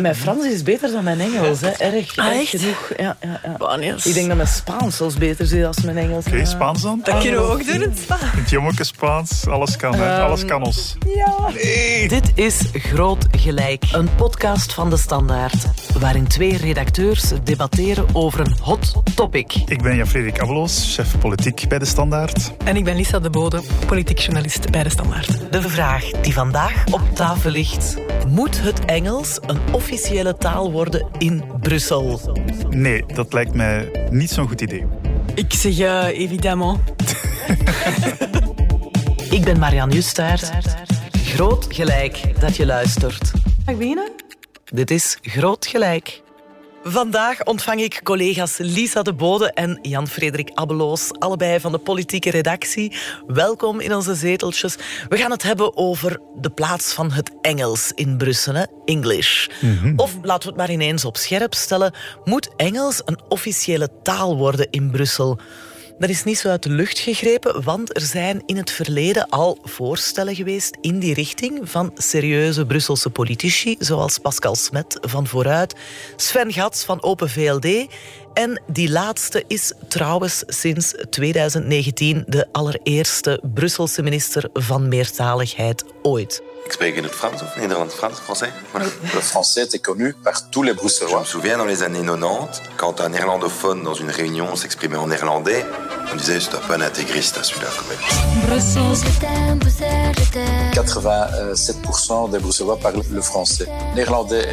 Mijn Frans is beter dan mijn Engels, hè. erg, Ah, erg genoeg. Ja, ja, ja. Wanneer? Ik denk dat mijn Spaans zelfs beter is dan mijn Engels. Oké, Ja. Spaans dan? Dat kunnen we ook doen in het Spaans. Het jommeke Spaans, alles kan, hè. alles kan ons. Dit is Groot Gelijk, een podcast van De Standaard, waarin twee redacteurs debatteren over een hot topic. Ik ben Jan-Frederik chef politiek bij De Standaard. En ik ben Lisa de Bode, politiek journalist bij De Standaard. De vraag die vandaag op tafel ligt. Moet het Engels een officiële taal worden in Brussel? Nee, dat lijkt mij niet zo'n goed idee. Ik zeg évidemment. Ik ben Marianne Justaert. Groot Gelijk dat je luistert. Mag ik beginnen? Dit is Groot Gelijk. Vandaag ontvang ik collega's Lisa de Bode en Jan-Frederik Abbeloos, allebei van de politieke redactie. Welkom in onze zeteltjes. We gaan het hebben over de plaats van het Engels in Brussel, hè? English. Of laten we het maar ineens op scherp stellen. Moet Engels een officiële taal worden in Brussel? Dat is niet zo uit de lucht gegrepen, want er zijn in het verleden al voorstellen geweest in die richting van serieuze Brusselse politici, zoals Pascal Smet van Vooruit, Sven Gats van Open VLD. En die laatste is trouwens sinds 2019 de allereerste Brusselse minister van meertaligheid ooit. Ik spreek in het Frans of Nederlands, Frans, Français. Le français était connu par tous les Je me Bruxellois. souviens dans les années 90, quand un néerlandophone dans une réunion s'exprimait en néerlandais, on disait c'est un un intégriste hein, celui-là quand même. Brussels. Je t'aime, Bruxelles, je t'aime. 87% des Bruxellois parlent le français. Néerlandais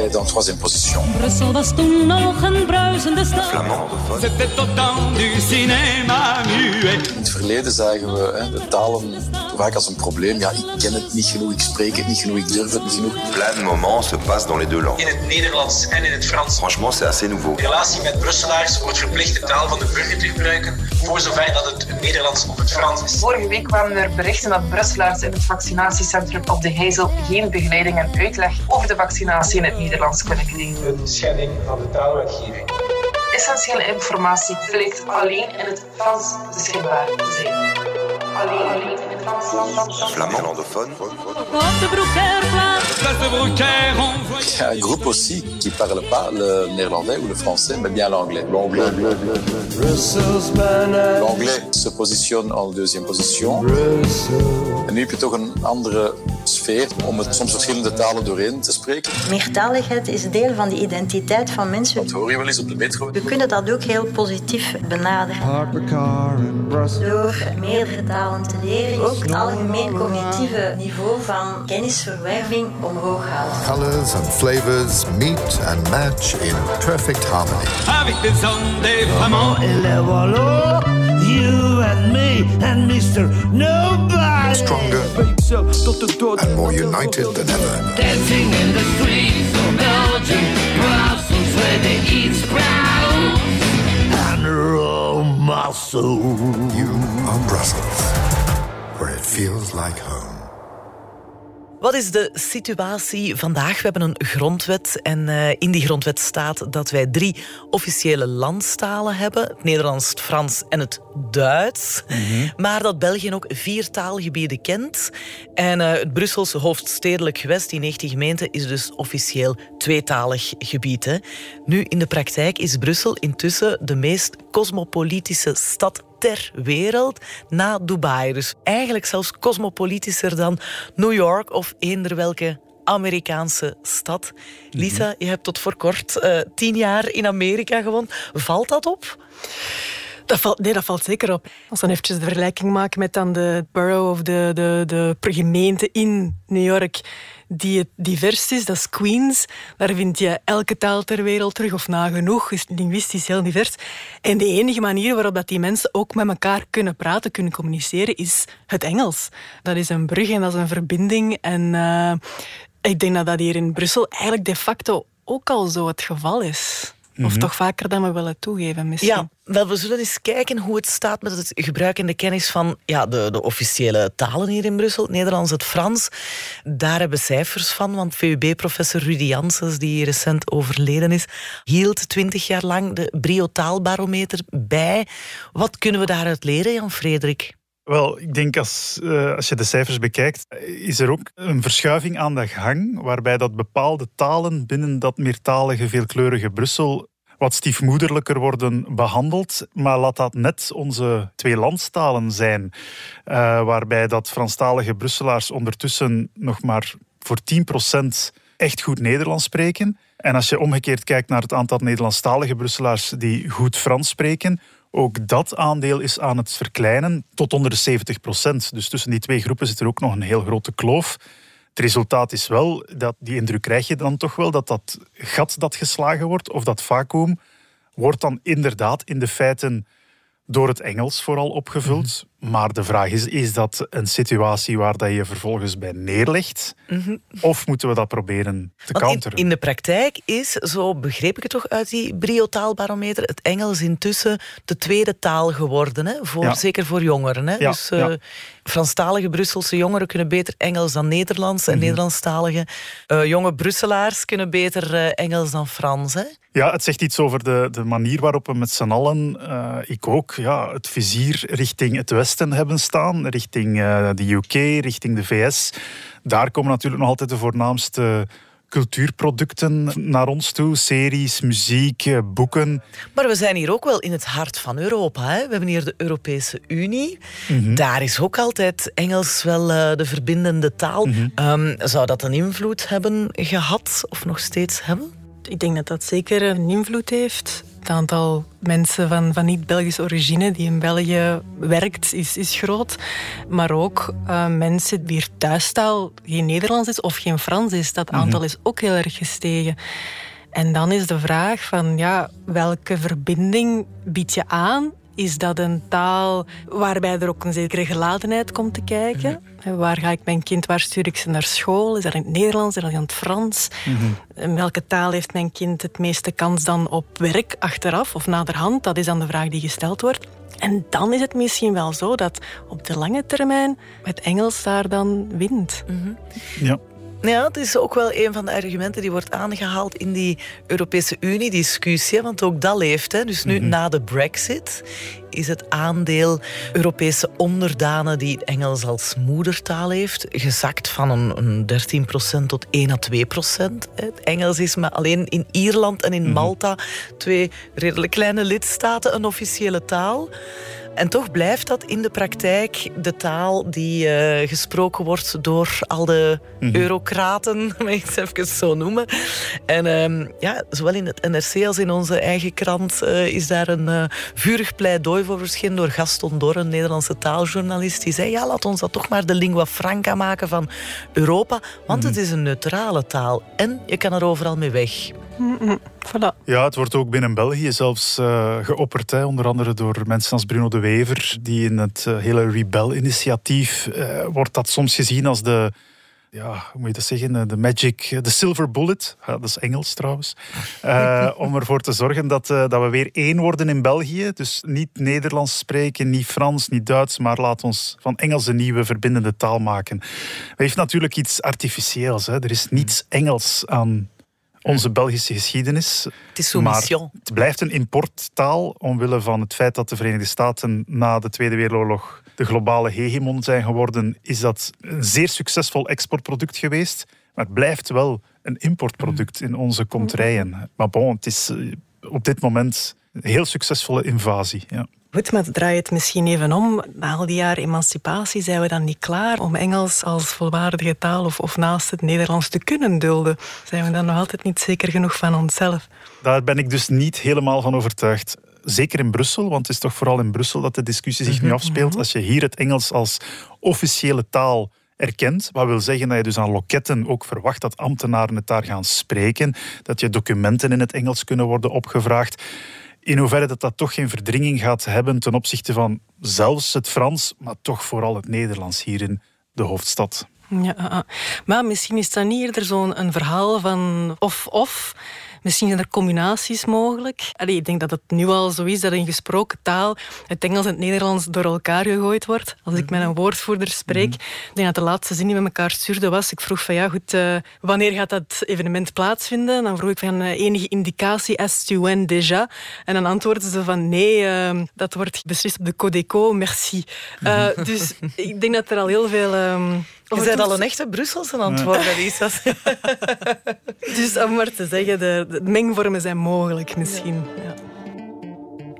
est dans troisième position. Brussel was toen nog een bruisende stad. Flamandophone. C'était au temps du cinéma muet. In het verleden zagen we hè, de talen vaak als een probleem. Ja, ik ken het niet genoeg, ik spreek het niet genoeg, ik durf het niet genoeg. Plein de moments se passent dans les deux langues. In het Nederlands en in het Frans. Franchement, c'est assez nouveau. De relatie met Brusselaars wordt verplicht de taal van de burger te gebruiken, voor zover dat het het Nederlands of het Frans is. Vorige week kwamen er berichten dat Brusselaars in het vaccinatiecentrum op de Heizel geen begeleiding en uitleg over de vaccinatie in het Nederlands kunnen krijgen. Een schending van de taalwetgeving. Essentiële informatie blijkt alleen in het Frans beschikbaar te zijn. Alleen, alleen in het Frans. Flamandophone. Place de on Il y a un groupe aussi qui ne parle pas le néerlandais ou le français, mais bien l'anglais. L'anglais. L'anglais se positionne en deuxième position. Nu heb je toch een andere sfeer om het soms verschillende talen doorheen te spreken. Meertaligheid is deel van de identiteit van mensen. Dat hoor je wel eens op de metro. We kunnen dat ook heel positief benaderen. Door meerdere talen te leren, ook het algemeen cognitieve niveau van kennisverwerving omhoog halen. Colors and flavors meet and match in perfect harmony. Avec des hommes, des flamands. Stronger and more united than ever. Dancing in the streets of Belgium, Brussels, where they eat sprouts. And Rome, You are Brussels, where it feels like home. Wat is de situatie vandaag? We hebben een grondwet en eh, in die grondwet staat dat wij drie officiële landstalen hebben. Het Nederlands, het Frans en het Duits. Maar dat België ook vier taalgebieden kent. En eh, het Brusselse hoofdstedelijk gewest, die 19 gemeenten, is dus officieel tweetalig gebied. Hè. Nu, in de praktijk is Brussel intussen de meest cosmopolitische stad ter wereld na Dubai. Dus eigenlijk zelfs cosmopolitischer dan New York of eender welke Amerikaanse stad. Lisa, je hebt tot voor kort eh, tien jaar in Amerika gewoond. Valt dat op? Dat valt, nee, dat valt zeker op. Als we dan eventjes de vergelijking maken met dan de borough of de, de, de gemeente in New York die het divers is, dat is Queens. Daar vind je elke taal ter wereld terug, of nagenoeg, is linguistisch heel divers. En de enige manier waarop dat die mensen ook met elkaar kunnen praten, kunnen communiceren, is het Engels. Dat is een brug en dat is een verbinding. En eh, ik denk dat dat hier in Brussel eigenlijk de facto ook al zo het geval is. Of toch vaker dan we willen toegeven, misschien. Ja, wel, we zullen eens kijken hoe het staat met het gebruik en de kennis van ja, de, de officiële talen hier in Brussel. Het Nederlands, het Frans. Daar hebben we cijfers van, want VUB-professor Rudy Janssens, die recent overleden is, hield twintig jaar lang de Brio Taalbarometer bij. Wat kunnen we daaruit leren, Jan-Frederik? Wel, ik denk als, uh, als je de cijfers bekijkt, is er ook een verschuiving aan de gang, waarbij dat bepaalde talen binnen dat meertalige, veelkleurige Brussel wat stiefmoederlijker worden behandeld. Maar laat dat net onze twee landstalen zijn, uh, waarbij dat Franstalige Brusselaars ondertussen nog maar voor 10% echt goed Nederlands spreken. En als je omgekeerd kijkt naar het aantal Nederlandstalige Brusselaars die goed Frans spreken, ook dat aandeel is aan het verkleinen tot onder de 70 procent. Dus tussen die twee groepen zit er ook nog een heel grote kloof. Het resultaat is wel, dat, die indruk krijg je dan toch wel, dat dat gat dat geslagen wordt, of dat vacuüm, wordt dan inderdaad in de feiten door het Engels vooral opgevuld. Mhm. Maar de vraag is, is dat een situatie waar dat je vervolgens bij neerlegt? Mhm. Of moeten we dat proberen te Want counteren? In, in, de praktijk is, zo begreep ik het toch uit die brio-taalbarometer, het Engels intussen de tweede taal geworden. Hè? Voor, Zeker voor jongeren. Hè? Ja, dus uh, Franstalige Brusselse jongeren kunnen beter Engels dan Nederlands. En mm Nederlandstalige uh, jonge Brusselaars kunnen beter uh, Engels dan Frans. Hè? Ja, het zegt iets over de, de manier waarop we met z'n allen, ik ook, ja, het vizier richting het westen hebben staan, richting eh, de UK, richting de VS. Daar komen natuurlijk nog altijd de voornaamste cultuurproducten naar ons toe. Series, muziek, eh, boeken. Maar we zijn hier ook wel in het hart van Europa. Hè? We hebben hier de Europese Unie. Mhm. Daar is ook altijd Engels wel uh, de verbindende taal. Mhm. um, zou dat een invloed hebben gehad of nog steeds hebben? Ik denk dat dat zeker een invloed heeft. Het aantal mensen van, van niet-Belgische origine die in België werkt, is, is groot. Maar ook uh, mensen wier thuistaal geen Nederlands is of geen Frans is. Dat aantal is ook heel erg gestegen. En dan is de vraag van ja, welke verbinding bied je aan is dat een taal waarbij er ook een zekere geladenheid komt te kijken. Mhm. Waar ga ik mijn kind, waar stuur ik ze naar school? Is dat in het Nederlands, is dat in het Frans? Mhm. In welke taal heeft mijn kind het meeste kans dan op werk achteraf of naderhand? Dat is dan de vraag die gesteld wordt. En dan is het misschien wel zo dat op de lange termijn het Engels daar dan wint. Mhm. Ja. Ja, het is ook wel een van de argumenten die wordt aangehaald in die Europese Unie-discussie. Want ook dat leeft. Hè. Dus nu, na de brexit, is het aandeel Europese onderdanen die Engels als moedertaal heeft, gezakt van een, een 13% tot 1 à 2%. Het Engels is maar alleen in Ierland en in Malta, twee redelijk kleine lidstaten, een officiële taal. En toch blijft dat in de praktijk de taal die uh, gesproken wordt door al de mm -hmm. eurocraten, mag ik het even zo noemen. En um, ja, zowel in het NRC als in onze eigen krant uh, is daar een uh, vurig pleidooi voor verschenen door Gaston Dor, een Nederlandse taaljournalist. Die zei, ja, laat ons dat toch maar de lingua franca maken van Europa, want mm -hmm. het is een neutrale taal en je kan er overal mee weg. Voilà. Ja, het wordt ook binnen België zelfs uh, geopperd. Hè, onder andere door mensen als Bruno de Wever. Die in het uh, hele Rebel-initiatief uh, wordt dat soms gezien als de... Ja, hoe moet je dat zeggen? De magic, de silver bullet. Dat is Engels trouwens. om ervoor te zorgen dat, dat we weer één worden in België. Dus niet Nederlands spreken, niet Frans, niet Duits. Maar laat ons van Engels een nieuwe verbindende taal maken. Dat heeft natuurlijk iets artificieels. Hè. Er is niets Engels aan onze Belgische geschiedenis. Het is maar het blijft een importtaal omwille van het feit dat de Verenigde Staten na de Tweede Wereldoorlog de globale hegemon zijn geworden. Is dat een zeer succesvol exportproduct geweest, maar het blijft wel een importproduct in onze kontrijen. Maar bon, het is op dit moment een heel succesvolle invasie. Ja. Goed, maar draai het misschien even om. Na al die jaren emancipatie zijn we dan niet klaar om Engels als volwaardige taal of, of naast het Nederlands te kunnen dulden. Zijn we dan nog altijd niet zeker genoeg van onszelf? Daar ben ik dus niet helemaal van overtuigd. Zeker in Brussel, want het is toch vooral in Brussel dat de discussie zich nu afspeelt. Als je hier het Engels als officiële taal erkent. Wat wil zeggen dat je dus aan loketten ook verwacht dat ambtenaren het daar gaan spreken. Dat je documenten in het Engels kunnen worden opgevraagd in hoeverre dat dat toch geen verdringing gaat hebben ten opzichte van zelfs het Frans, maar toch vooral het Nederlands hier in de hoofdstad. Ja, maar misschien is dat niet eerder zo'n verhaal van of-of. Misschien zijn er combinaties mogelijk. Allee, ik denk dat het nu al zo is dat in gesproken taal het Engels en het Nederlands door elkaar gegooid wordt. Als ik met een woordvoerder spreek, ik denk dat de laatste zin die we elkaar stuurden was, ik vroeg van ja goed, uh, wanneer gaat dat evenement plaatsvinden? Dan vroeg ik van uh, enige indicatie as to when déjà? En dan antwoordden ze van nee, uh, dat wordt beslist op de Codeco, merci. dus ik denk dat er al heel veel... Um, je bent al een echte Brusselse antwoord, Lisa. dus om maar te zeggen, de, de mengvormen zijn mogelijk misschien. Ja.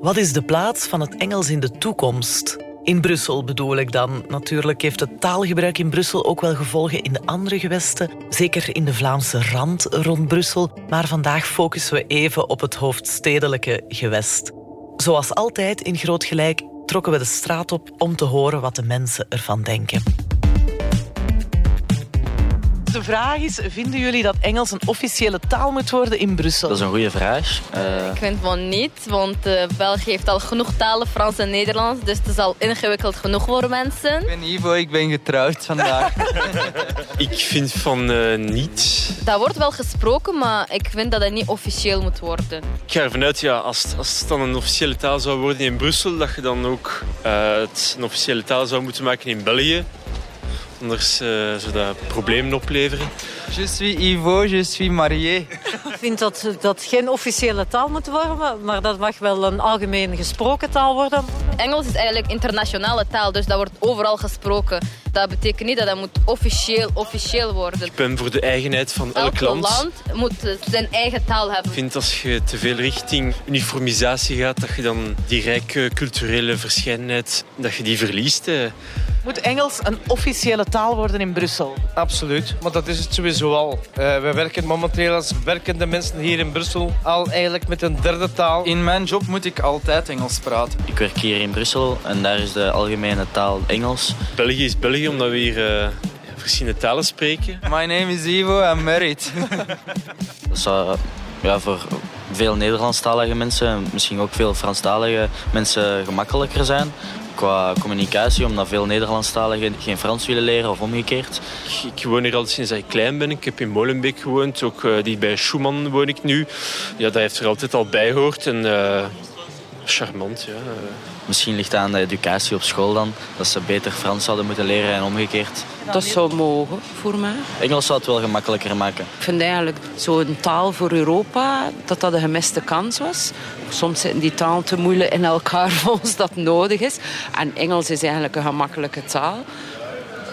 Wat is de plaats van het Engels in de toekomst? In Brussel bedoel ik dan. Natuurlijk heeft het taalgebruik in Brussel ook wel gevolgen in de andere gewesten. Zeker in de Vlaamse rand rond Brussel. Maar vandaag focussen we even op het hoofdstedelijke gewest. Zoals altijd in Groot Gelijk trokken we de straat op om te horen wat de mensen ervan denken. De vraag is, vinden jullie dat Engels een officiële taal moet worden in Brussel? Dat is een goede vraag. Uh... Ik vind van niet, want uh, België heeft al genoeg talen, Frans en Nederlands. Dus het is al ingewikkeld genoeg voor mensen. Ik ben Ivo, ik ben getrouwd vandaag. ik vind van uh, niet. Dat wordt wel gesproken, maar ik vind dat het niet officieel moet worden. Ik ga ervan uit, ja, als, als het dan een officiële taal zou worden in Brussel, dat je dan ook het een officiële taal zou moeten maken in België. Anders uh, zou dat problemen opleveren. Je suis Ivo, je suis marié. Ik vind dat dat geen officiële taal moet worden, maar dat mag wel een algemeen gesproken taal worden. Engels is eigenlijk internationale taal, dus dat wordt overal gesproken. Dat betekent niet dat dat moet officieel, officieel worden. Ik ben voor de eigenheid van elk, elk land. land moet zijn eigen taal hebben. Ik vind als je te veel richting uniformisatie gaat, dat je dan die rijke culturele verscheidenheid, dat je die verliest. Moet Engels een officiële taal worden in Brussel? Absoluut, want dat is het sowieso al. Uh, we werken momenteel als werkende mensen hier in Brussel al eigenlijk met een derde taal. In mijn job moet ik altijd Engels praten. Ik werk hier in Brussel en daar is de algemene taal Engels. België is België omdat we hier uh, verschillende talen spreken. My name is Ivo, I'm married. dat zou ja, voor veel Nederlandstalige mensen, misschien ook veel Franstalige mensen gemakkelijker zijn qua communicatie, omdat veel Nederlandstaligen geen Frans willen leren of omgekeerd. Ik woon hier al sinds ik klein ben. Ik heb in Molenbeek gewoond, ook uh, die bij Schumann woon ik nu. Ja, dat heeft er altijd al bij gehoord en uh, charmant. Ja. Misschien ligt het aan de educatie op school dan, dat ze beter Frans zouden moeten leren en omgekeerd. Dat zou mogen voor mij. Engels zou het wel gemakkelijker maken. Ik vind eigenlijk zo'n taal voor Europa, dat dat een gemiste kans was. Soms zitten die talen te moeilijk in elkaar volgens dat nodig is. En Engels is eigenlijk een gemakkelijke taal.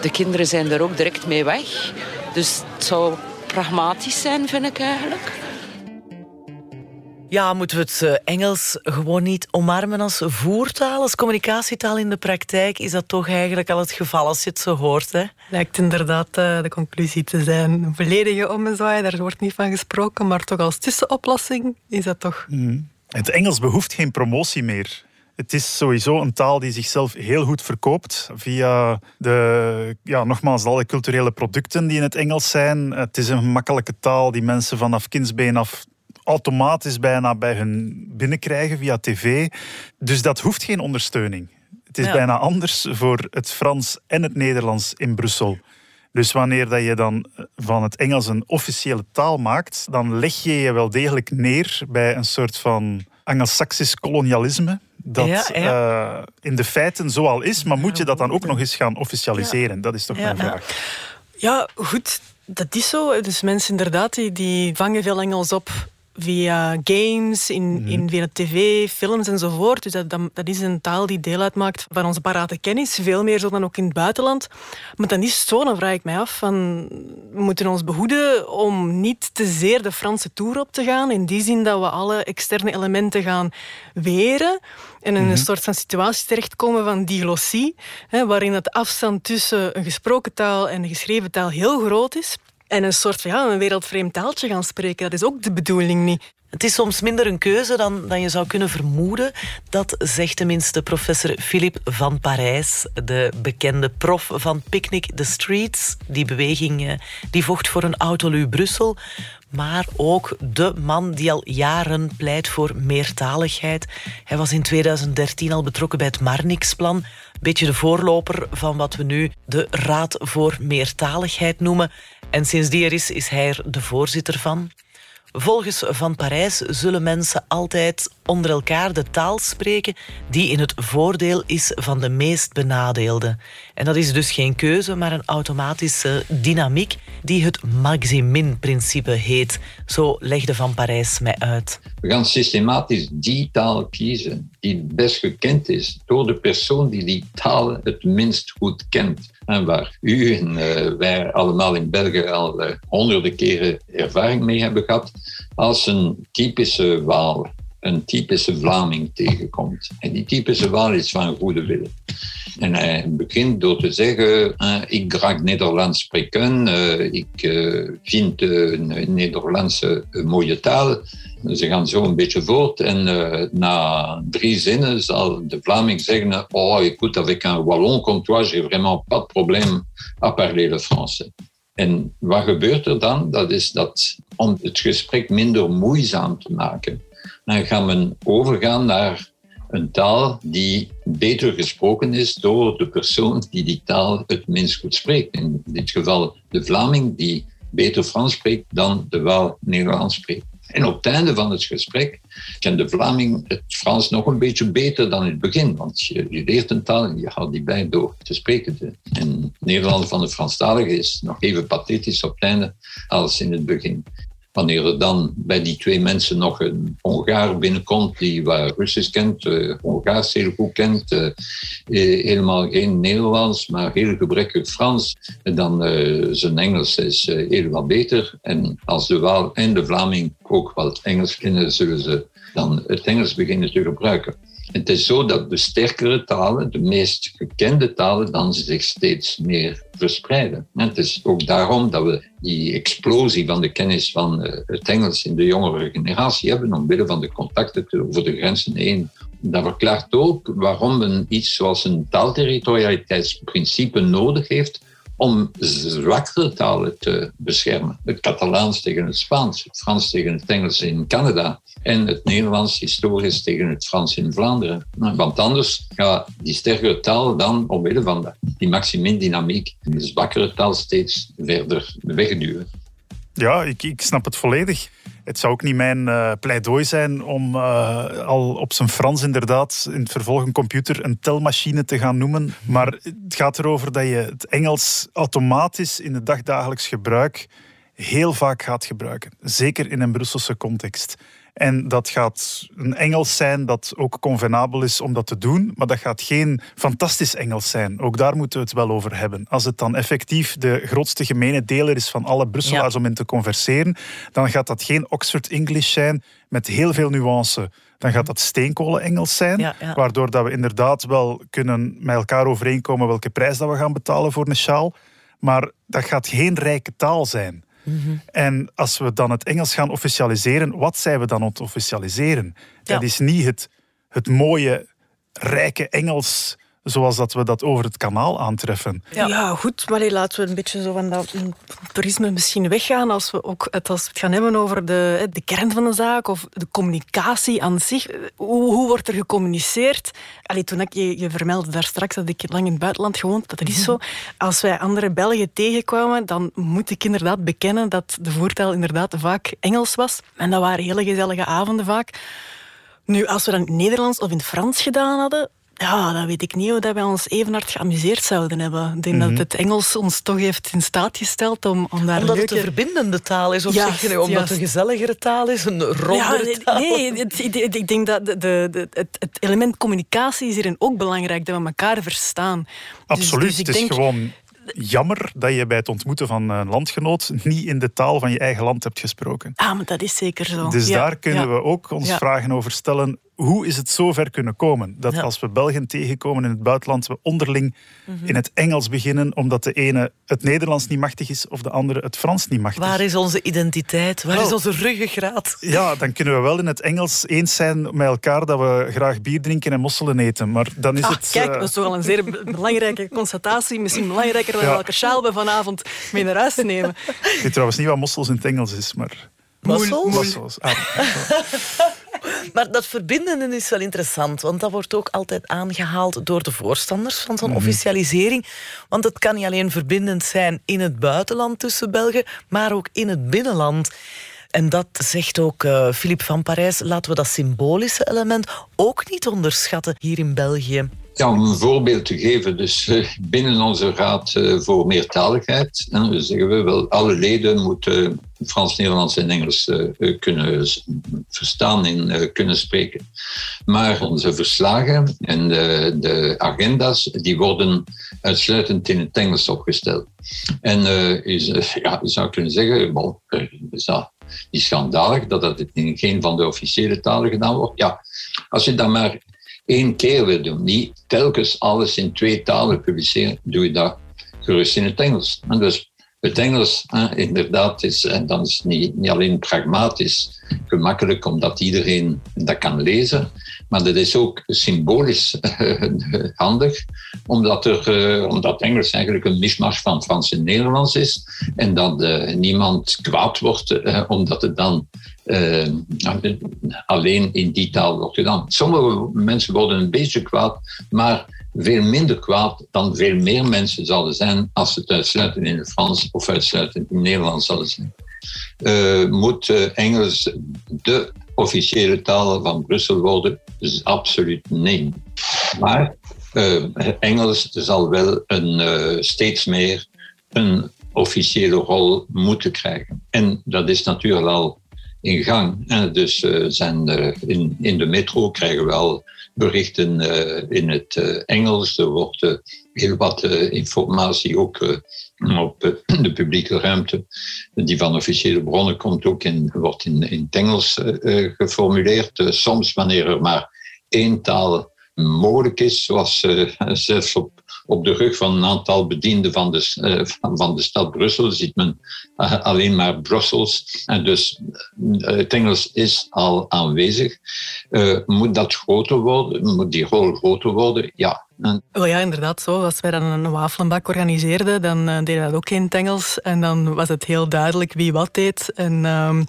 De kinderen zijn er ook direct mee weg. Dus het zou pragmatisch zijn, vind ik eigenlijk. Ja, moeten we het uh, Engels gewoon niet omarmen als voertaal, als communicatietaal in de praktijk? Is dat toch eigenlijk al het geval als je het zo hoort? Hè? Lijkt inderdaad uh, de conclusie te zijn. Een volledige ommezwaai, daar wordt niet van gesproken, maar toch als tussenoplossing is dat toch... Mm. Het Engels behoeft geen promotie meer. Het is sowieso een taal die zichzelf heel goed verkoopt via de, ja, nogmaals, alle culturele producten die in het Engels zijn. Het is een gemakkelijke taal die mensen vanaf kindsbeen af automatisch bijna bij hun binnenkrijgen via tv. Dus dat hoeft geen ondersteuning. Het is ja. bijna anders voor het Frans en het Nederlands in Brussel. Dus wanneer dat je dan van het Engels een officiële taal maakt, dan leg je je wel degelijk neer bij een soort van Anglo-Saxisch kolonialisme. Dat ja, ja. Uh, in de feiten zo al is, maar moet je dat dan ook nog eens gaan officialiseren? Dat is toch mijn vraag. Ja, goed. Dat is zo. Dus mensen inderdaad, die, die vangen veel Engels op via games, in, mm -hmm. in via tv, films enzovoort. Dus dat, dat, dat, is een taal die deel uitmaakt van onze parate kennis. Veel meer zo dan ook in het buitenland. Maar dan is het zo, dan vraag ik mij af, van, we moeten ons behoeden om niet te zeer de Franse toer op te gaan. In die zin dat we alle externe elementen gaan weren. En in een mm -hmm. soort van situatie terechtkomen van diglossie. Hè, waarin het afstand tussen een gesproken taal en een geschreven taal heel groot is. En een soort van ja, een wereldvreemd taaltje gaan spreken, dat is ook de bedoeling niet. Het is soms minder een keuze dan, dan je zou kunnen vermoeden. Dat zegt tenminste professor Philippe van Parijs, de bekende prof van Picnic the Streets. Die beweging die vocht voor een Autolu Brussel. Maar ook de man die al jaren pleit voor meertaligheid. Hij was in 2013 al betrokken bij het Marnix-plan. Beetje de voorloper van wat we nu de Raad voor Meertaligheid noemen. En sinds die er is, is hij er de voorzitter van. Volgens Van Parijs zullen mensen altijd onder elkaar de taal spreken die in het voordeel is van de meest benadeelden. En dat is dus geen keuze, maar een automatische dynamiek die het Maximin-principe heet. Zo legde Van Parijs mij uit. We gaan systematisch die taal kiezen die het best gekend is door de persoon die die taal het minst goed kent. En waar u en uh, wij allemaal in België al uh, honderden keren ervaring mee hebben gehad, als een typische Waal, een typische Vlaming tegenkomt. En die typische Waal is van goede wil. En hij begint door te zeggen, uh, ik graag Nederlands spreken, ik vind een Nederlandse mooie taal. Ze gaan zo een beetje voort en na drie zinnen zal de Vlaming zeggen Oh, écoute, avec un Wallon comme toi, j'ai vraiment pas de problème à parler le français. En wat gebeurt er dan? Dat is dat om het gesprek minder moeizaam te maken, dan gaan we overgaan naar een taal die beter gesproken is door de persoon die die taal het minst goed spreekt. In dit geval de Vlaming die beter Frans spreekt dan de Waal Nederlands spreekt. En op het einde van het gesprek kent de Vlaming het Frans nog een beetje beter dan in het begin. Want je, leert een taal en je houdt die bij door te spreken. En Nederland van de Franstaligen is nog even pathetisch op het einde als in het begin. Wanneer er dan bij die twee mensen nog een Hongaar binnenkomt die waar Russisch kent, uh, Hongaars heel goed kent, uh, helemaal geen Nederlands, maar heel gebrekkig Frans, dan uh, zijn Engels is beter. En als de Waal en de Vlaming ook wat Engels kennen, zullen ze dan het Engels beginnen te gebruiken. Het is zo dat de sterkere talen, de meest gekende talen, dan zich steeds meer verspreiden. En het is ook daarom dat we die explosie van de kennis van het Engels in de jongere generatie hebben, omwille van de contacten over de grenzen heen. Dat verklaart ook waarom men iets zoals een taalterritorialiteitsprincipe nodig heeft om zwakkere talen te beschermen. Het Catalaans tegen het Spaans, het Frans tegen het Engels in Canada en het Nederlands historisch tegen het Frans in Vlaanderen. Want anders gaat die sterkere taal dan omwille van die maximum-dynamiek de zwakkere taal steeds verder wegduwen. Ja, ik, ik snap het volledig. Het zou ook niet mijn uh, pleidooi zijn om uh, al op zijn Frans inderdaad in het vervolg een computer een telmachine te gaan noemen. Maar het gaat erover dat je het Engels automatisch in het dagdagelijks gebruik heel vaak gaat gebruiken. Zeker in een Brusselse context. En dat gaat een Engels zijn dat ook convenabel is om dat te doen, maar dat gaat geen fantastisch Engels zijn. Ook daar moeten we het wel over hebben. Als het dan effectief de grootste gemene deler is van alle Brusselaars om in te converseren, dan gaat dat geen Oxford English zijn met heel veel nuance. Dan gaat dat steenkolen-Engels zijn, ja, ja. waardoor dat we inderdaad wel kunnen met elkaar overeenkomen welke prijs dat we gaan betalen voor een sjaal. Maar dat gaat geen rijke taal zijn. Mm-hmm. En als we dan het Engels gaan officialiseren, wat zijn we dan aan het officialiseren? Ja. Dat is niet het, het mooie, rijke Engels zoals dat we dat over het kanaal aantreffen. Ja, ja goed, maar laten we een beetje zo van dat toerisme misschien weggaan als we ook het, als we het gaan hebben over de, de kern van de zaak of de communicatie aan zich. Hoe, hoe wordt er gecommuniceerd? Allee, toen ik, je, je vermeldde daar straks dat ik lang in het buitenland gewoond, dat is zo. Als wij andere Belgen tegenkwamen, dan moet ik inderdaad bekennen dat de voertaal inderdaad vaak Engels was. En dat waren hele gezellige avonden vaak. Nu, als we dat in het Nederlands of in het Frans gedaan hadden, ja, dat weet ik niet hoe dat wij ons even hard geamuseerd zouden hebben. Ik denk mm -hmm. dat het Engels ons toch heeft in staat gesteld om, om daar Omdat leuke... het een verbindende taal is, of ja, zeg je, omdat het een gezelligere taal is, een rondere ja, taal? Nee, het, ik denk dat de, de, het, het, element communicatie is hierin ook belangrijk, dat we elkaar verstaan. Absoluut, dus, dus het is denk, gewoon jammer dat je bij het ontmoeten van een landgenoot niet in de taal van je eigen land hebt gesproken. Ah, maar dat is zeker zo. Dus ja, daar kunnen ja. we ook ons Ja. vragen over stellen. Hoe is het zo ver kunnen komen? Dat Ja. als we Belgen tegenkomen in het buitenland, we onderling Mhm. in het Engels beginnen, omdat de ene het Nederlands niet machtig is of de andere het Frans niet machtig. Waar is onze identiteit? Waar is onze ruggengraat? Ja, dan kunnen we wel in het Engels eens zijn met elkaar dat we graag bier drinken en mosselen eten. Maar dan is Ah, het... kijk, eh, dat is toch al een zeer be- belangrijke constatatie. Misschien belangrijker dan Ja. welke sjaal we vanavond mee naar huis te nemen. Ik weet trouwens niet wat mossels in het Engels is, maar... Mossels? Mossels. Ah, Maar dat verbindende is wel interessant, want dat wordt ook altijd aangehaald door de voorstanders van zo'n Mhm. officialisering. Want het kan niet alleen verbindend zijn in het buitenland tussen Belgen, maar ook in het binnenland. En dat zegt ook uh, Philippe van Parijs. Laten we dat symbolische element ook niet onderschatten hier in België. Ja, om een voorbeeld te geven, dus eh, binnen onze Raad eh, voor Meertaligheid hè, zeggen we wel, alle leden moeten Frans, Nederlands en Engels kunnen verstaan en kunnen spreken. Maar onze verslagen en de, de, agenda's, die worden uitsluitend in het Engels opgesteld. En ja, je zou kunnen zeggen, bon, is dat is schandalig dat dat in geen van de officiële talen gedaan wordt. Ja, als je dat maar één keer wil doen, niet telkens alles in twee talen publiceren, doe je dat gerust in het Engels. En het Engels, inderdaad, is, en dan is niet, niet alleen pragmatisch gemakkelijk omdat iedereen dat kan lezen, maar dat is ook symbolisch handig, omdat, er, uh, omdat Engels eigenlijk een mismatch van Frans en Nederlands is en dat uh, niemand kwaad wordt uh, omdat het dan alleen in die taal wordt gedaan. Sommige mensen worden een beetje kwaad, maar veel minder kwaad dan veel meer mensen zouden zijn als het uitsluitend in het Frans of uitsluitend in het Nederlands zouden zijn. Uh, moet uh, Engels de officiële taal van Brussel worden? Dus absoluut nee. Maar uh, Engels zal wel een, steeds meer een officiële rol moeten krijgen. En dat is natuurlijk al in gang. Dus zijn in, in de metro krijgen we berichten in het Engels. Er wordt heel wat informatie ook op de publieke ruimte. Die van officiële bronnen komt ook in, wordt in, in het Engels geformuleerd. Soms wanneer er maar één taal mogelijk is, zoals zelfs op, op de rug van een aantal bedienden van de, van, van de stad Brussel ziet men alleen maar Brussels. En dus het Engels is al aanwezig. moet dat groter worden? Moet die rol groter worden? Ja, Oh ja, inderdaad zo. Als wij dan een wafelenbak organiseerden, dan deden we dat ook in het Engels. En dan was het heel duidelijk wie wat deed. En, uh,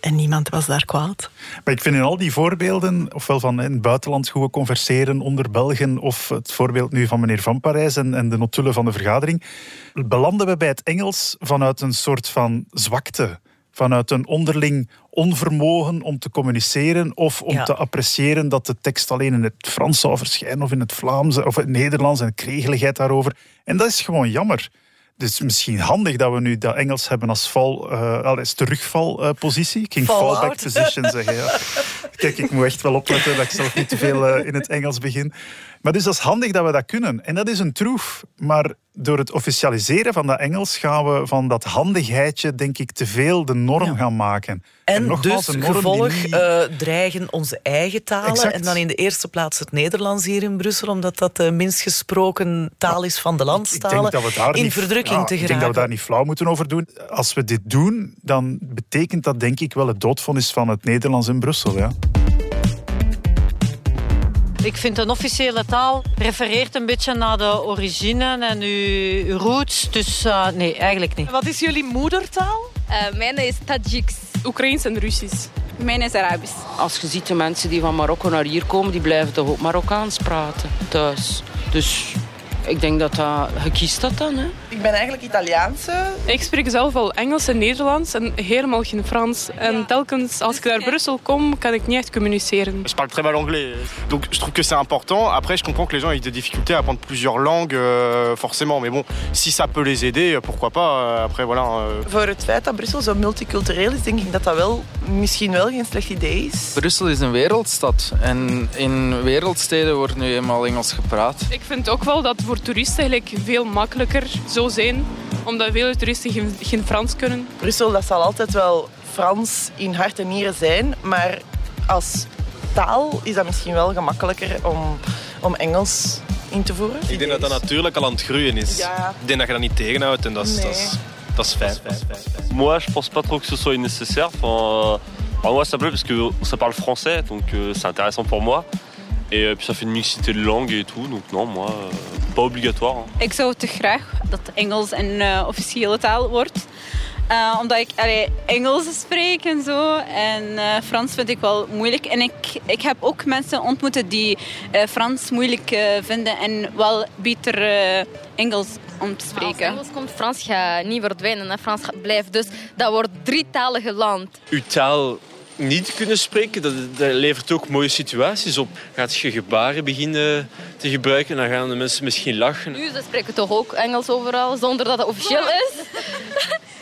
en niemand was daar kwaad. Maar ik vind in al die voorbeelden, ofwel van in het buitenland hoe we converseren onder Belgen, of het voorbeeld nu van meneer Van Parijs en, en de notulen van de vergadering, belanden we bij het Engels vanuit een soort van zwakte vanuit een onderling onvermogen om te communiceren of om te appreciëren dat de tekst alleen in het Frans zou verschijnen of in het Vlaams of in het Nederlands en kregeligheid daarover. En dat is gewoon jammer. Dus misschien handig dat we nu dat Engels hebben als, val, uh, als terugvalpositie. Uh, ik ging fallback position zeggen. Ja. Kijk, ik moet echt wel opletten dat ik zelf niet te veel uh, in het Engels begin. Maar dus dat is handig dat we dat kunnen. En dat is een troef. Maar door het officialiseren van dat Engels gaan we van dat handigheidje, denk ik, te veel de norm gaan maken. En, dus gevolg uh, dreigen onze eigen talen. En dan in de eerste plaats het Nederlands hier in Brussel, omdat dat de minst gesproken taal is van de landstalen. in niet, verdrukking ja, te geraken. Ik denk dat we daar niet flauw moeten over doen. Als we dit doen, dan betekent dat denk ik wel het doodvonnis van het Nederlands in Brussel. Ja. Ik vind een officiële taal refereert een beetje naar de origine en uw, roots. Dus uh, nee, eigenlijk niet. Wat is jullie moedertaal? Uh, mijn is Tajiks. Oekraïens en Russisch. Mijn is Arabisch. Als je ziet de mensen die van Marokko naar hier komen, die blijven toch ook Marokkaans praten thuis. Dus ik denk dat dat... Je kiest dat dan, hè? Ik ben eigenlijk Italiaanse. Ik spreek zelf al Engels en Nederlands en helemaal geen Frans. En telkens als ik naar Brussel kom, kan ik niet echt communiceren. Je parle très mal anglais. Donc je trouve que c'est important. Après, je comprends que les gens aient des difficultés à apprendre plusieurs langues, euh, forcément. Mais bon, si ça peut les aider, pourquoi pas. Euh, après, voilà. Euh... Voor het feit dat Brussel zo multicultureel is, denk ik dat dat wel misschien wel geen slecht idee is. Brussel is een wereldstad. En in wereldsteden wordt nu eenmaal Engels gepraat. Ik vind ook wel dat voor toeristen eigenlijk veel makkelijker zo zijn, omdat veel toeristen geen, geen Frans kunnen. Brussel, dat zal altijd wel Frans in hart en nieren zijn, maar als taal is dat misschien wel gemakkelijker om, om Engels in te voeren. Ik denk dat dat natuurlijk al aan het groeien is. Ja. Ik denk dat je dat niet tegenhoudt en dat is, Nee. dat is, dat is fijn. Moi, je pense pas trop que ce soit nécessaire. Enfin, enfin, moi, ça me plaît parce que ça parle français, donc euh, c'est intéressant pour moi. Et euh, puis ça fait une mixité de langues et tout, donc non, moi, euh, pas obligatoire. hein. Ik zou te graag dat Engels een eh, officiële taal wordt. Uh, omdat ik allee, Engels spreek en zo. En uh, Frans vind ik wel moeilijk. En ik, ik heb ook mensen ontmoet die uh, Frans moeilijk vinden en wel beter Engels om te spreken. Als Engels komt, Frans gaat niet verdwijnen. Hè. Frans blijft. Dus dat wordt drietalige land. Uw taal niet kunnen spreken, dat, dat, levert ook mooie situaties op. Gaat je gebaren beginnen te gebruiken, dan gaan de mensen misschien lachen. Nu, ze spreken toch ook Engels overal, zonder dat het officieel is?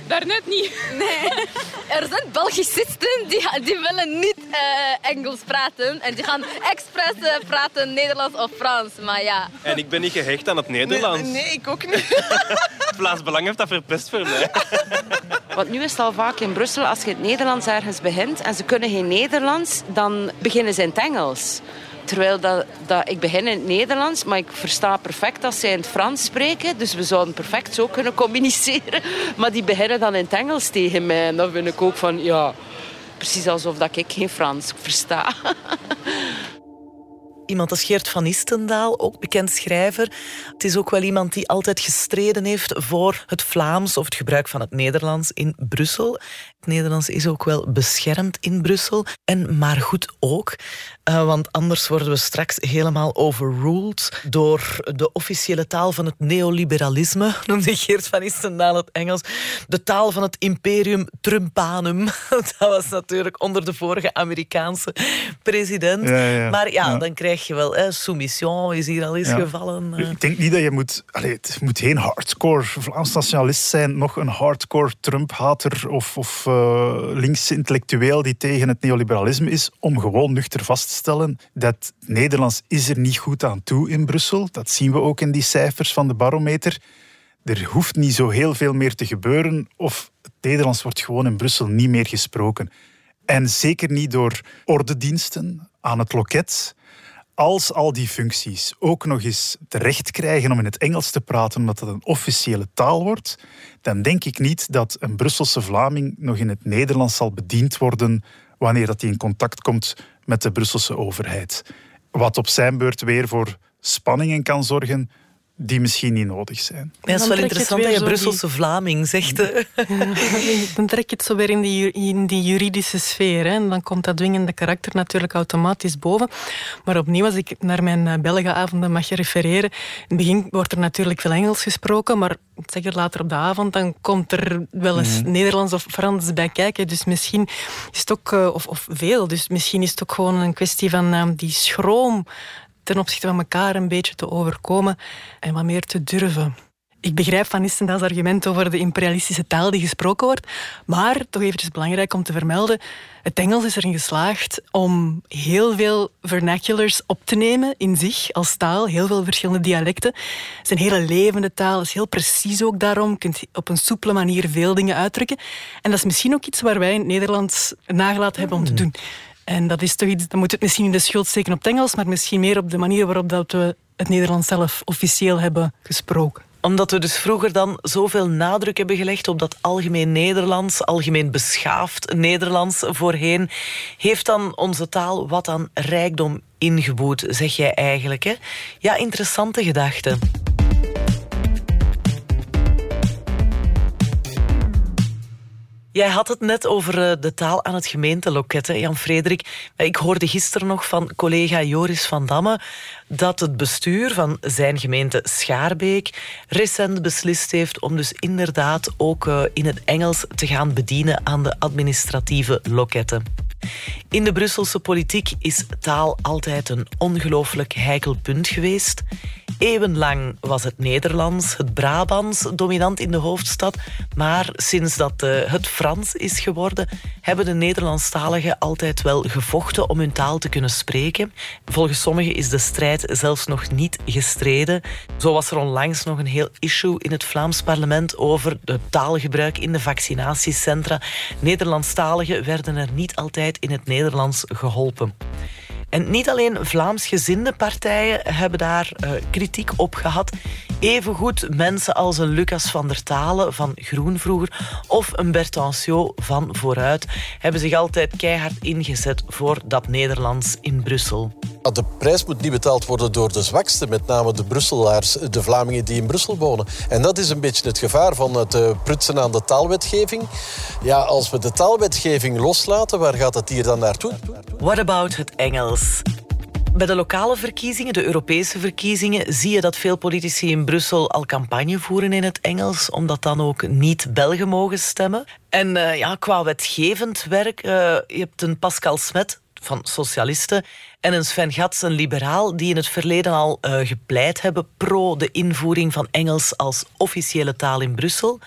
Daarnet niet. Nee. Er zijn Belgicisten die, die willen niet uh, Engels praten. En die gaan expres uh, praten Nederlands of Frans. Maar ja. En ik ben niet gehecht aan het Nederlands. Nee, nee ik ook niet. Vlaams Belang heeft dat verpest voor mij. Want nu is het al vaak in Brussel, als je het Nederlands ergens begint en ze kunnen geen Nederlands, dan beginnen ze in het Engels. Terwijl dat, dat, ik begin in het Nederlands, maar ik versta perfect dat zij in het Frans spreken. Dus we zouden perfect zo kunnen communiceren. Maar die beginnen dan in het Engels tegen mij. En dan vind ik ook van, ja, precies alsof dat ik geen Frans versta. Iemand als Geert van Istendaal, ook bekend schrijver. Het is ook wel iemand die altijd gestreden heeft voor het Vlaams of het gebruik van het Nederlands in Brussel. Het Nederlands is ook wel beschermd in Brussel. En maar goed ook. Uh, want anders worden we straks helemaal overruled door de officiële taal van het neoliberalisme, noemde Geert van Istendaal het Engels. De taal van het imperium Trumpanum. Dat was natuurlijk onder de vorige Amerikaanse president. Ja, ja, maar ja, ja, dan krijg je wel hè, soumission, is hier al eens gevallen. Ik denk niet dat je moet... Het moet geen hardcore Vlaams nationalist zijn, nog een hardcore Trump-hater of, of uh, linkse intellectueel die tegen het neoliberalisme is, om gewoon nuchter vast te stellen dat Nederlands is er niet goed aan toe in Brussel. Dat zien we ook in die cijfers van de barometer. Er hoeft niet zo heel veel meer te gebeuren of het Nederlands wordt gewoon in Brussel niet meer gesproken. En zeker niet door ordediensten aan het loket. Als al die functies ook nog eens terecht krijgen om in het Engels te praten, omdat dat een officiële taal wordt, dan denk ik niet dat een Brusselse Vlaming nog in het Nederlands zal bediend worden wanneer dat hij in contact komt met de Brusselse overheid. Wat op zijn beurt weer voor spanningen kan zorgen die misschien niet nodig zijn. Ja, het is wel interessant dat je Brusselse die... Vlaming zegt. dan trek je het zo weer in die, in die juridische sfeer. Hè. En dan komt dat dwingende karakter natuurlijk automatisch boven. Maar opnieuw, als ik naar mijn Belgenavonden mag refereren... In het begin wordt er natuurlijk veel Engels gesproken, maar zeg later op de avond, dan komt er wel eens mm. Nederlands of Frans bij kijken. Dus misschien is het ook, of, of veel, dus misschien is het ook gewoon een kwestie van uh, die schroom ten opzichte van elkaar een beetje te overkomen en wat meer te durven. Ik begrijp Van Istendaals argument over de imperialistische taal die gesproken wordt, maar toch eventjes belangrijk om te vermelden, het Engels is erin geslaagd om heel veel vernaculars op te nemen in zich als taal, heel veel verschillende dialecten. Het is een hele levende taal, het is heel precies ook daarom, je kunt op een soepele manier veel dingen uitdrukken. En dat is misschien ook iets waar wij in het Nederlands nagelaten hebben om te doen. En dat is toch iets, dan moet het misschien in de schuld steken op het Engels, maar misschien meer op de manier waarop dat we het Nederlands zelf officieel hebben gesproken omdat we dus vroeger dan zoveel nadruk hebben gelegd op dat algemeen Nederlands, algemeen beschaafd Nederlands voorheen, heeft dan onze taal wat aan rijkdom ingeboet, zeg jij eigenlijk. Hè? Ja, interessante gedachte. Jij had het net over eh, de taal aan het gemeenteloket, Jan-Frederik. Ik hoorde gisteren nog van collega Joris van Damme dat het bestuur van zijn gemeente Schaarbeek recent beslist heeft om dus inderdaad ook eh, in het Engels te gaan bedienen aan de administratieve loketten. In de Brusselse politiek is taal altijd een ongelooflijk heikel punt geweest. Eeuwenlang was het Nederlands, het Brabants dominant in de hoofdstad. Maar sinds dat uh, het Frans is geworden, hebben de Nederlandstaligen altijd wel gevochten om hun taal te kunnen spreken. Volgens sommigen is de strijd zelfs nog niet gestreden. Zo was er onlangs nog een heel issue in het Vlaams parlement over het taalgebruik in de vaccinatiecentra. Nederlandstaligen werden er niet altijd in het Nederlands geholpen. En niet alleen Vlaamsgezinde partijen hebben daar uh, kritiek op gehad. Evengoed mensen als een Lucas van der Talen van Groen vroeger of een Bertancio van Vooruit hebben zich altijd keihard ingezet voor dat Nederlands in Brussel. De prijs moet niet betaald worden door de zwakste, met name de Brusselaars, de Vlamingen die in Brussel wonen. En dat is een beetje het gevaar van het eh, prutsen aan de taalwetgeving. Ja, als we de taalwetgeving loslaten, waar gaat het hier dan naartoe? What about het Engels? Bij de lokale verkiezingen, de Europese verkiezingen, zie je dat veel politici in Brussel al campagne voeren in het Engels, omdat dan ook niet-Belgen mogen stemmen. En eh, ja, qua wetgevend werk, eh, je hebt een Pascal Smet van Socialisten en een Sven Gats, een liberaal, die in het verleden al eh, gepleit hebben pro de invoering van Engels als officiële taal in Brussel.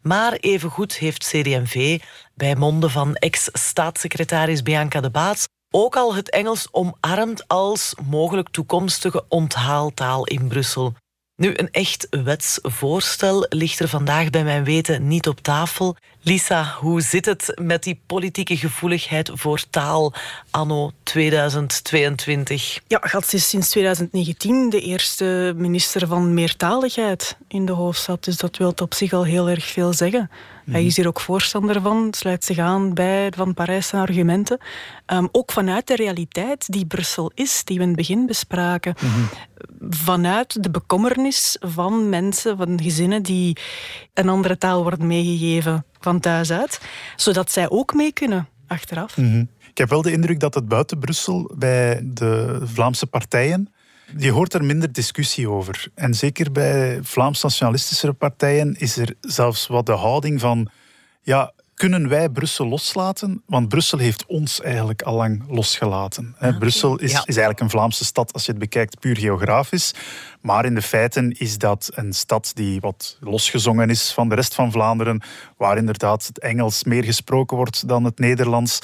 Maar evengoed heeft CD&V bij monden van ex-staatssecretaris Bianca de Baats ook al het Engels omarmd als mogelijk toekomstige onthaaltaal in Brussel. Nu, een echt wetsvoorstel ligt er vandaag bij mijn weten niet op tafel. Lisa, hoe zit het met die politieke gevoeligheid voor taal anno 2022? Ja, Gats is sinds 2019 de eerste minister van meertaligheid in de hoofdstad. Dus dat wil op zich al heel erg veel zeggen. Hij is hier ook voorstander van, sluit zich aan bij Van Parijs zijn argumenten. Ehm, ook vanuit de realiteit die Brussel is, die we in het begin bespraken. Vanuit de bekommernis van mensen, van gezinnen die een andere taal worden meegegeven van thuis uit, zodat zij ook mee kunnen achteraf. Mhm. Ik heb wel de indruk dat het buiten Brussel bij de Vlaamse partijen. Je hoort er minder discussie over. En zeker bij Vlaams-nationalistische partijen is er zelfs wat de houding van. Ja, kunnen wij Brussel loslaten? Want Brussel heeft ons eigenlijk al lang losgelaten. hè. Brussel is, Ja. is eigenlijk een Vlaamse stad als je het bekijkt puur geografisch. Maar in de feiten is dat een stad die wat losgezongen is van de rest van Vlaanderen, waar inderdaad het Engels meer gesproken wordt dan het Nederlands.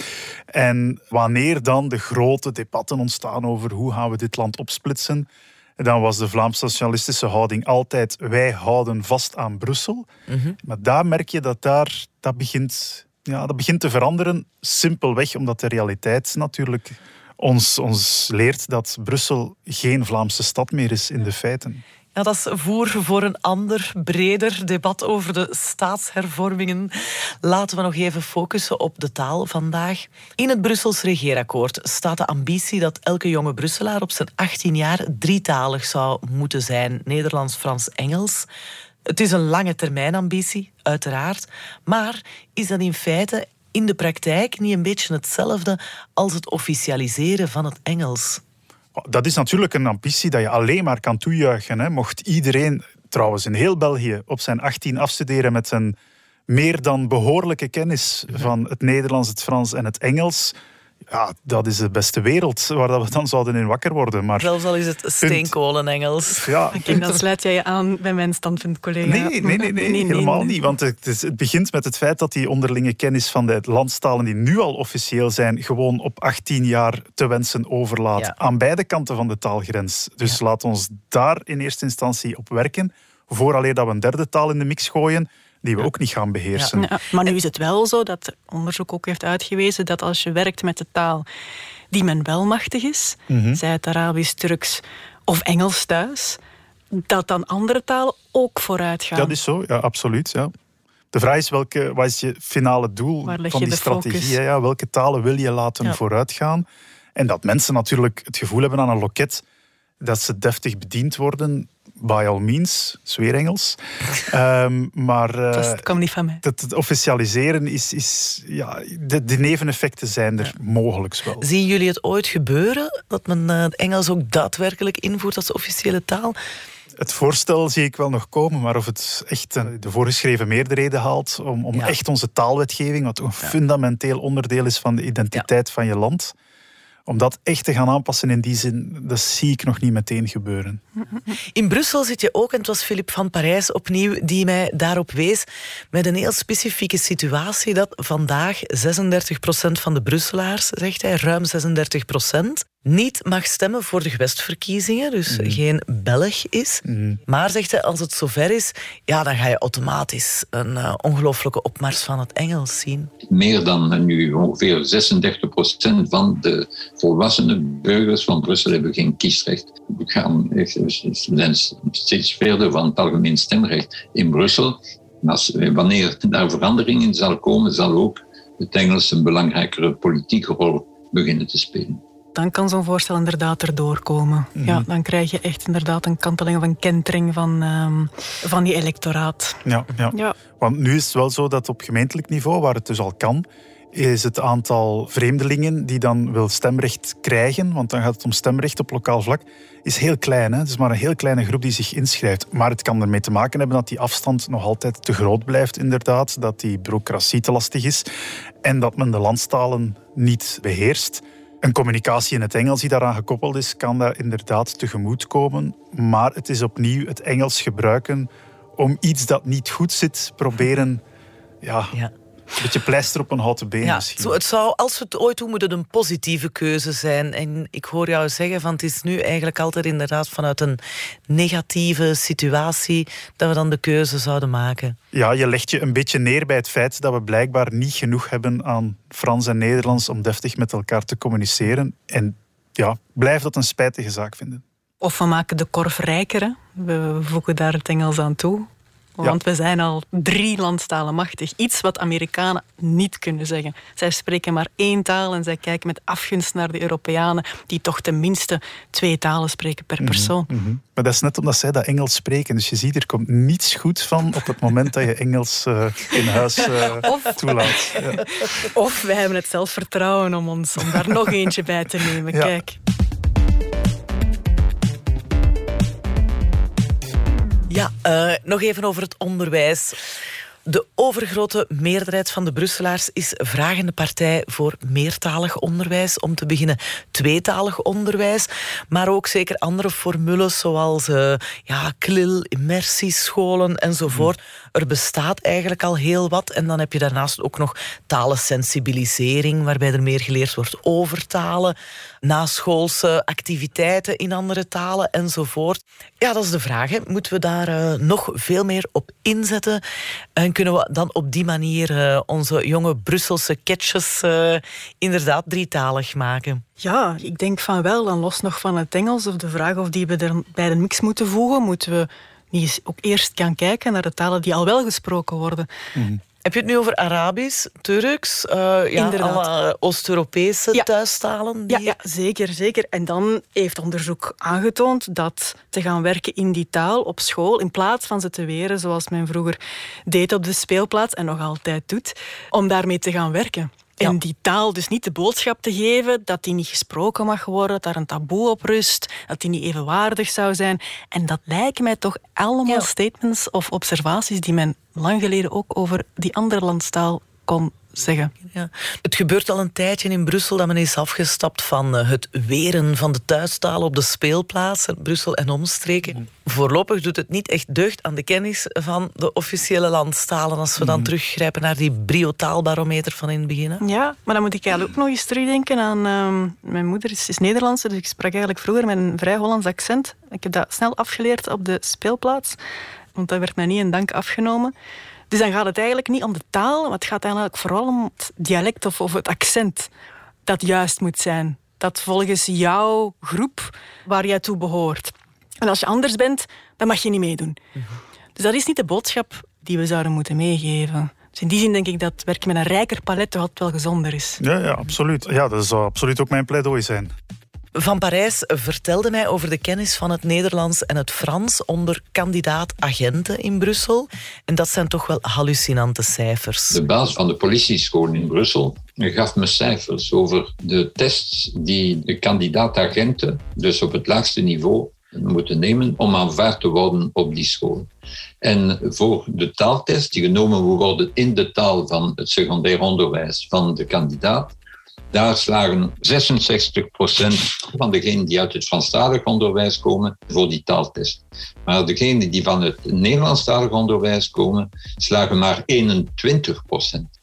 En wanneer dan de grote debatten ontstaan over hoe gaan we dit land opsplitsen, dan was de Vlaams-nationalistische houding altijd wij houden vast aan Brussel. Maar daar merk je dat daar, dat begint, ja, dat begint te veranderen. Simpelweg omdat de realiteit natuurlijk ons, ons leert dat Brussel geen Vlaamse stad meer is in de feiten. Ja, dat is voer voor een ander, breder debat over de staatshervormingen. Laten we nog even focussen op de taal vandaag. In het Brussels regeerakkoord staat de ambitie dat elke jonge Brusselaar op zijn 18 jaar drietalig zou moeten zijn. Nederlands, Frans, Engels. Het is een lange termijn ambitie, uiteraard. Maar is dat in feite in de praktijk niet een beetje hetzelfde als het officialiseren van het Engels? Dat is natuurlijk een ambitie dat je alleen maar kan toejuichen. Hè. Mocht iedereen, trouwens in heel België, op zijn 18 afstuderen met een meer dan behoorlijke kennis van het Nederlands, het Frans en het Engels. Ja, dat is de beste wereld waar dat we dan zouden in wakker worden. Maar Zelfs al is het steenkolen-Engels. Ja, Kijk, dan sluit jij je aan bij mijn standpunt, collega. Nee, nee, nee, nee, helemaal niet. Want het, is- het begint met het feit dat die onderlinge kennis van de landstalen die nu al officieel zijn, gewoon op 18 jaar te wensen overlaat. Ja. Aan beide kanten van de taalgrens. Dus laat ons daar in eerste instantie op werken. Vooraleer dat we een derde taal in de mix gooien, die we ook niet gaan beheersen. Ja, maar nu is het wel zo dat onderzoek ook heeft uitgewezen dat als je werkt met de taal die men wel machtig is, Mhm. zij het Arabisch, Turks of Engels thuis, dat dan andere talen ook vooruit gaan. Dat is zo, ja, absoluut. Ja. De vraag is, welke, wat is je finale doel Waar leg van je die de focus? strategie? hè? Ja, welke talen wil je laten Ja. vooruitgaan? En dat mensen natuurlijk het gevoel hebben aan een loket dat ze deftig bediend worden, by all means, zweer Engels. Ehm, maar eh, Dat komt niet van mij. dat het officialiseren is, is ja, de, de neveneffecten zijn er mogelijk wel. Zien jullie het ooit gebeuren dat men eh, het Engels ook daadwerkelijk invoert als officiële taal? Het voorstel zie ik wel nog komen, maar of het echt eh, de voorgeschreven meerderheden haalt om, om Ja. echt onze taalwetgeving, wat een fundamenteel onderdeel is van de identiteit van je land, om dat echt te gaan aanpassen in die zin, dat zie ik nog niet meteen gebeuren. In Brussel zit je ook, en het was Philip van Parijs opnieuw die mij daarop wees, met een heel specifieke situatie dat vandaag 36% van de Brusselaars, zegt hij, ruim 36%, niet mag stemmen voor de gewestverkiezingen, dus geen Belg is. Maar, zegt hij, als het zover is, ja, dan ga je automatisch een eh, ongelooflijke opmars van het Engels zien. meer dan nu ongeveer 36% van de volwassene burgers van Brussel hebben geen kiesrecht. We gaan zijn steeds verder van het algemeen stemrecht in Brussel. En als, wanneer daar verandering in zal komen, zal ook het Engels een belangrijkere politieke rol beginnen te spelen. Dan kan zo'n voorstel inderdaad erdoor komen. Mhm. Ja, dan krijg je echt inderdaad een kanteling of een kentering van, ehm, van die electoraat. Ja, ja. Ja. Want nu is het wel zo dat op gemeentelijk niveau, waar het dus al kan, is het aantal vreemdelingen die dan wil stemrecht krijgen, want dan gaat het om stemrecht op lokaal vlak, is heel klein. Hè? Het is maar een heel kleine groep die zich inschrijft. Maar het kan ermee te maken hebben dat die afstand nog altijd te groot blijft, inderdaad. Dat die bureaucratie te lastig is. En dat men de landstalen niet beheerst. Een communicatie in het Engels die daaraan gekoppeld is, kan daar inderdaad tegemoetkomen. Maar het is opnieuw het Engels gebruiken om iets dat niet goed zit, proberen ja, een beetje pleister op een houten been Ja, misschien. zo, het zou, als we het ooit doen, moet het een positieve keuze zijn. En ik hoor jou zeggen, van het is nu eigenlijk altijd inderdaad vanuit een negatieve situatie dat we dan de keuze zouden maken. Ja, je legt je een beetje neer bij het feit dat we blijkbaar niet genoeg hebben aan Frans en Nederlands om deftig met elkaar te communiceren. En ja, blijf dat een spijtige zaak vinden. Of we maken de korf rijker. Hè. We voegen daar het Engels aan toe. Want we zijn al drie landstalen machtig. Iets wat Amerikanen niet kunnen zeggen. Zij spreken maar één taal en zij kijken met afgunst naar de Europeanen die toch tenminste twee talen spreken per persoon. Mhm, mhm. Maar dat is net omdat zij dat Engels spreken. Dus je ziet, er komt niets goed van op het moment dat je Engels eh, in huis Of- toelaat. Ja. Of wij hebben het zelfvertrouwen om, ons, om daar nog eentje bij te nemen. Ja. Kijk. Ja, eh, nog even over het onderwijs. De overgrote meerderheid van de Brusselaars is vragende partij voor meertalig onderwijs. Om te beginnen tweetalig onderwijs. Maar ook zeker andere formules zoals eh, ja, klil, immersiescholen enzovoort. Er bestaat eigenlijk al heel wat. En dan heb je daarnaast ook nog talensensibilisering, waarbij er meer geleerd wordt over talen. Naschoolse activiteiten in andere talen enzovoort. Ja, dat is de vraag. Hè. Moeten we daar eh, nog veel meer op inzetten? En kunnen we dan op die manier eh, onze jonge Brusselse catches eh, inderdaad drietalig maken? Ja, ik denk van wel. Dan los nog van het Engels of de vraag of die we er bij de mix moeten voegen, moeten we niet eens ook eerst gaan kijken naar de talen die al wel gesproken worden. Heb je het nu over Arabisch, Turks, eh, ja, Inderdaad. alle Oost-Europese thuistalen? Ja, ja, zeker, zeker. En dan heeft onderzoek aangetoond dat te gaan werken in die taal op school, in plaats van ze te weren zoals men vroeger deed op de speelplaats en nog altijd doet, om daarmee te gaan werken. En die taal dus niet de boodschap te geven dat die niet gesproken mag worden, dat daar een taboe op rust, dat die niet evenwaardig zou zijn. En dat lijken mij toch allemaal statements of observaties die men lang geleden ook over die andere landstaal kon zeggen. Ja. Het gebeurt al een tijdje in Brussel dat men is afgestapt van eh, het weren van de thuistalen op de speelplaatsen, Brussel en omstreken. Voorlopig doet het niet echt deugd aan de kennis van de officiële landstalen als we dan teruggrijpen naar die brio-taalbarometer van in het begin. hè. Ja, maar dan moet ik eigenlijk ook nog eens terugdenken aan... ehm, mijn moeder is, is Nederlandse, dus ik sprak eigenlijk vroeger met een vrij Hollands accent. Ik heb dat snel afgeleerd op de speelplaats, want dat werd mij niet in dank afgenomen. Dus dan gaat het eigenlijk niet om de taal, maar het gaat eigenlijk vooral om het dialect of, of het accent dat juist moet zijn. Dat volgens jouw groep waar jij toe behoort. En als je anders bent, dan mag je niet meedoen. Dus dat is niet de boodschap die we zouden moeten meegeven. Dus in die zin denk ik dat werken met een rijker palet altijd wel gezonder is. Ja, ja, absoluut. Ja, dat zou absoluut ook mijn pleidooi zijn. Van Parijs vertelde mij over de kennis van het Nederlands en het Frans onder kandidaat-agenten in Brussel. En dat zijn toch wel hallucinante cijfers. De baas van de politieschool in Brussel gaf me cijfers over de tests die de kandidaat-agenten, dus op het laagste niveau, moeten nemen om aanvaard te worden op die school. En voor de taaltest, die genomen worden in de taal van het secundair onderwijs van de kandidaat, daar slagen 66% van degenen die uit het Franstalig onderwijs komen voor die taaltest. Maar degenen die van het Nederlandstalig onderwijs komen, slagen maar 21%.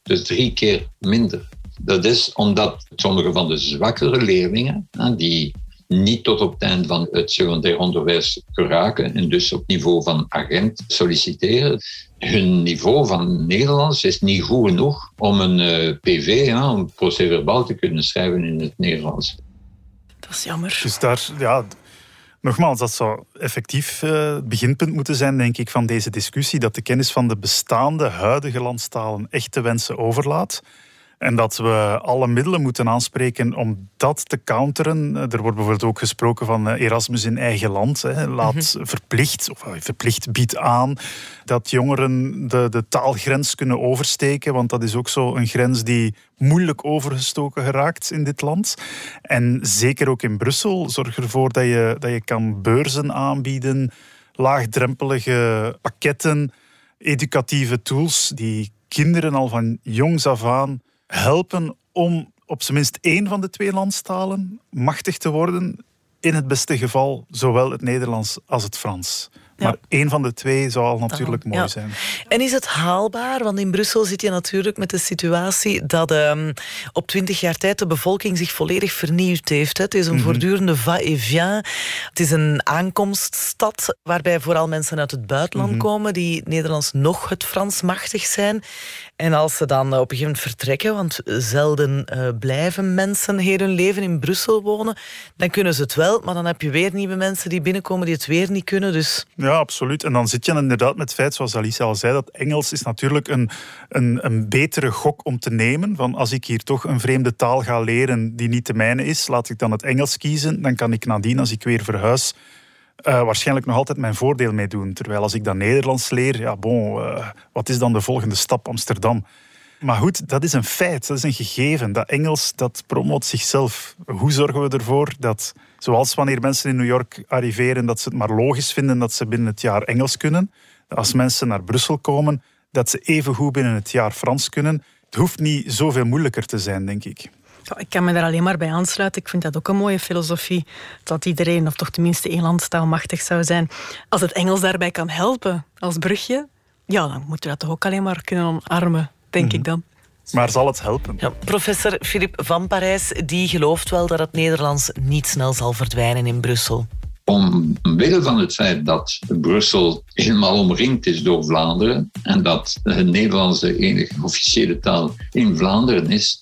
Dus drie keer minder. Dat is omdat sommige van de zwakkere leerlingen, hè, die niet tot op het einde van het secundair onderwijs geraken en dus op niveau van agent solliciteren. Hun niveau van Nederlands is niet goed genoeg om een eh, PV, ja, een procès-verbaal te kunnen schrijven in het Nederlands. Dat is jammer. Dus daar, ja, nogmaals, dat zou effectief eh, het beginpunt moeten zijn, denk ik, van deze discussie. Dat de kennis van de bestaande, huidige landstalen echt te wensen overlaat. En dat we alle middelen moeten aanspreken om dat te counteren. Er wordt bijvoorbeeld ook gesproken van eh, Erasmus in eigen land. Hè. Laat Mhm. verplicht, of eh, verplicht biedt aan dat jongeren de, de taalgrens kunnen oversteken. Want dat is ook zo een grens die moeilijk overgestoken geraakt in dit land. En zeker ook in Brussel. Zorg ervoor dat je, dat je kan beurzen aanbieden, laagdrempelige pakketten, educatieve tools die kinderen al van jongs af aan helpen om op zijn minst één van de twee landstalen machtig te worden. In het beste geval zowel het Nederlands als het Frans. Maar één van de twee zou al natuurlijk mooi zijn. En is het haalbaar? Want in Brussel zit je natuurlijk met de situatie dat ehm, op twintig jaar tijd de bevolking zich volledig vernieuwd heeft. Hè. Het is een Mhm. voortdurende va-et-vient. Het is een aankomststad waarbij vooral mensen uit het buitenland Mhm. komen die Nederlands nog het Frans machtig zijn. En als ze dan op een gegeven moment vertrekken, want zelden eh, blijven mensen heel hun leven in Brussel wonen, dan kunnen ze het wel, maar dan heb je weer nieuwe mensen die binnenkomen die het weer niet kunnen. Dus Ja, absoluut. En dan zit je inderdaad met het feit, zoals Alice al zei, dat Engels is natuurlijk een, een, een betere gok om te nemen. Van als ik hier toch een vreemde taal ga leren die niet de mijne is, laat ik dan het Engels kiezen. Dan kan ik nadien, als ik weer verhuis, eh, waarschijnlijk nog altijd mijn voordeel mee doen. Terwijl als ik dan Nederlands leer, ja, bon, eh, wat is dan de volgende stap? Amsterdam. Maar goed, dat is een feit, dat is een gegeven. Dat Engels, dat promoot zichzelf. Hoe zorgen we ervoor dat, zoals wanneer mensen in New York arriveren, dat ze het maar logisch vinden dat ze binnen het jaar Engels kunnen. Als mensen naar Brussel komen, dat ze even goed binnen het jaar Frans kunnen. Het hoeft niet zoveel moeilijker te zijn, denk ik. Ik kan me daar alleen maar bij aansluiten. Ik vind dat ook een mooie filosofie. Dat iedereen, of toch tenminste één landstaal, machtig zou zijn. Als het Engels daarbij kan helpen, als brugje, ja, dan moeten we dat toch ook alleen maar kunnen omarmen, denk ik dan. Maar zal het helpen? Ja, professor Philippe van Parijs die gelooft wel dat het Nederlands niet snel zal verdwijnen in Brussel. Omwille van het feit dat Brussel helemaal omringd is door Vlaanderen en dat het Nederlands de enige officiële taal in Vlaanderen is,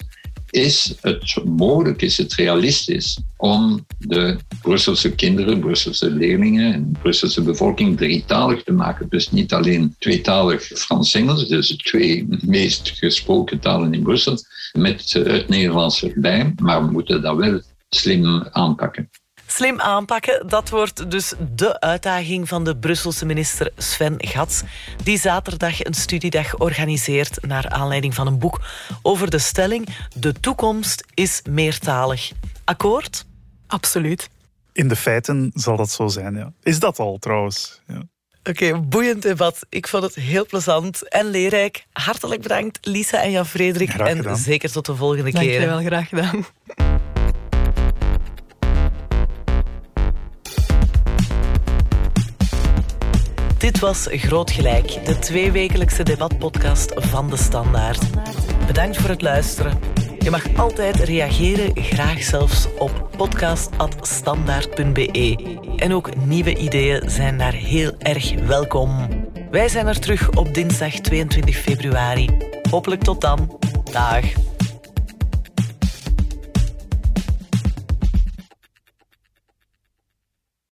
is het mogelijk, is het realistisch om de Brusselse kinderen, Brusselse leerlingen en Brusselse bevolking drietalig te maken. Dus niet alleen tweetalig Frans-Engels, dus de twee meest gesproken talen in Brussel, met het Nederlands erbij, maar we moeten dat wel slim aanpakken. Slim aanpakken, dat wordt dus de uitdaging van de Brusselse minister Sven Gats, die zaterdag een studiedag organiseert naar aanleiding van een boek over de stelling De toekomst is meertalig. Akkoord? Absoluut. In de feiten zal dat zo zijn, ja. Is dat al trouwens? Ja. Oké, boeiend debat. Ik vond het heel plezant en leerrijk. Hartelijk bedankt, Lisa en Jan-Frederik. Graag En gedaan. zeker tot de volgende Dank keer. je wel, graag gedaan. Dit was Groot Gelijk, de tweewekelijkse debatpodcast van De Standaard. Bedankt voor het luisteren. Je mag altijd reageren, graag zelfs op podcast.standaard.be. En ook nieuwe ideeën zijn daar heel erg welkom. Wij zijn er terug op dinsdag 22 februari. Hopelijk tot dan. Dag.